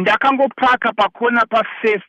ndakangopaka pakona pafirst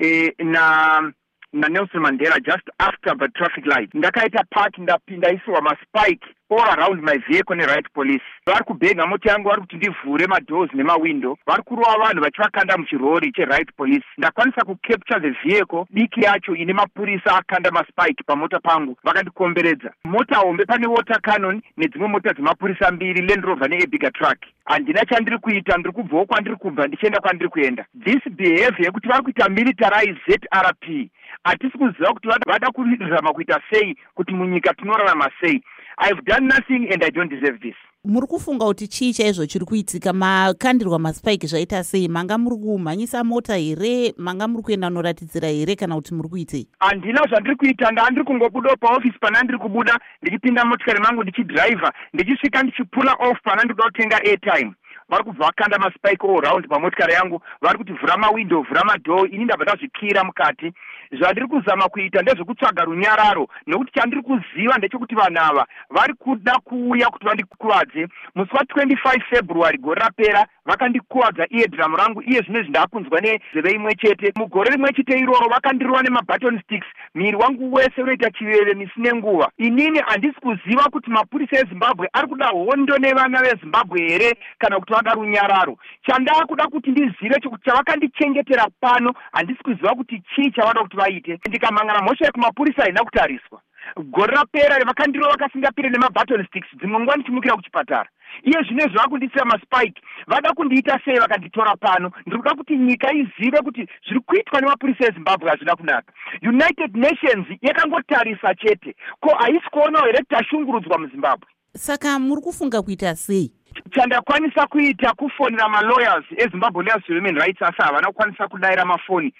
eh, na nanelson mandela just after the traffic light. Ndakaita park ndapinda isiwa maspike all around my vehicle neright police. Vari kubhenga moti yangu vari kuti ndivhure madoors nemawindo. Vari kurova vanhu vachivakanda muchirori cheright police. Ndakwanisa kucapture the vehicle diki yacho ine mapurisa akanda maspike pamota pangu. Vakandikomberedza. Mota hombe pane water canon nedzimwe mota dzemapurisa mbiri land rover neebiga truck. Handina chandiri kuita ndiri kubvawo kwandiri kubva ndichienda kwandiri kuenda. This behavior yekuti vari kuita militarize zrp hatisi kuziva kuti vada kurirama kuita sei kuti munyika tinorarama sei ihave done nothing and i don't deserve this. Muri kufunga kuti chii chaizvo chiri kuitika? Makandirwa maspike zvaita sei? Manga muri kumhanyisa mota here? Manga muri kuenda noratidzira here kana kuti muri kuitei handina zvandiri kuita ndaandiri kungobudawo paofisi pana ndiri kubuda ndichipinda motikari mangu ndichidhiraivha ndichisvika ndichipula off pana ndiri kuda kutenga airtime vari kubva vakanda maspike all round pamotikari yangu vari kuti vhura mawindow vhura madhoo ini ndabva ndazvikira mukati. Zvandiri kuzama kuita ndezvekutsvaga runyararo nekuti chandiri kuziva ndechekuti vanhu ava vari kuda kuuya kuti vandikuvadze. Musi wa25 february gore rapera vakandikuvadza iye dhiramu rangu iye zvino zvindakunzwa nezveve imwe chete. Mugore rimwe chete iroro vakandirova nemabaton sticks. Miri wangu wese unoita chiveve misi nenguva. Inini handisi kuziva kuti mapurisa ezimbabwe ari kuda hondo nevana vezimbabwe here kana kuti vada runyararo. Chandaa kuda kuti ndizive chavakandichengetera pano handisi kuziva kuti chii chavada kuti vaite. Ndikamhangana mhosva yekumapurisa haina kutariswa. Gore rapera vakandirova vakasingapire nemabaton sticks dzimwe nguva ndichimukira kuchipatara. Iye zvino zvava kundisira maspike vada kundiita sei vakanditora pano? Ndiri kuda kuti nyika izive kuti zviri kuitwa nemapurisa ezimbabwe hazvina kunaka. United nations yakangotarisa chete. Ko haisi kuonawo here kuti tashungurudzwa muzimbabwe? Saka muri kufunga kuita sei chandakwanisa kuita kufonera malawyers ezimbabwe lawyers human rights asi havana kukwanisa kudayira mafoni